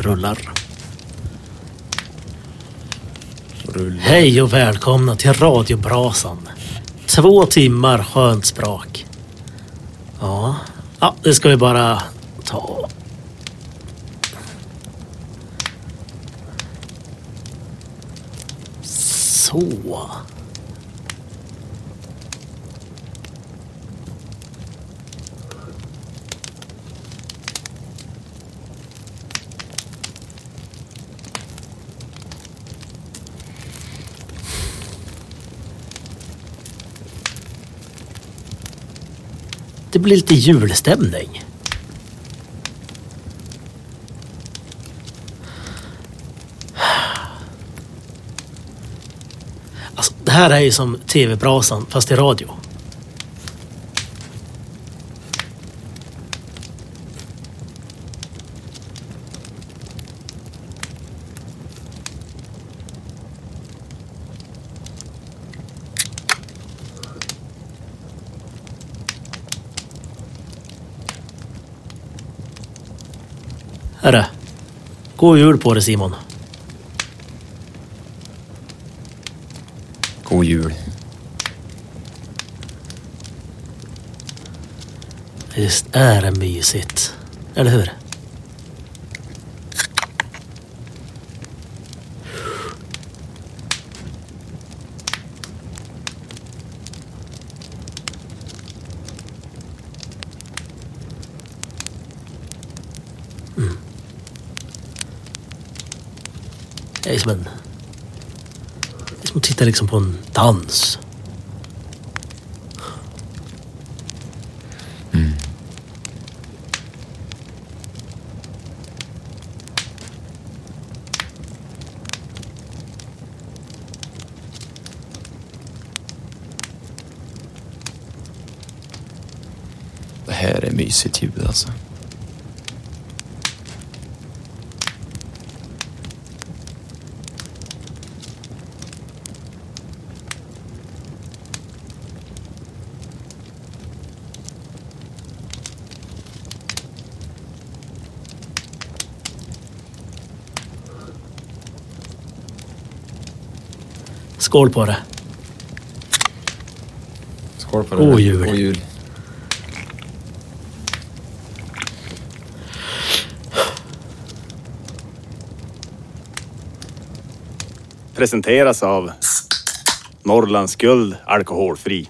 rullar. Rullar. Hej och välkomna till radiobrasan. Två timmar skönt sprak. Ja, ja det ska vi bara ta. Så. Det blir lite julstämning. Alltså, det här är ju som TV-brasan fast i radio. Hörru. God jul på dig Simon. God jul. Visst är det mysigt. Eller hur? Mm. Det är som en... Det är som att titta liksom på en dans. Mm. Det här är mysigt ljud alltså. Skål på det. Skål på God jul. God jul. presenteras av Norrlands Guld Alkoholfri.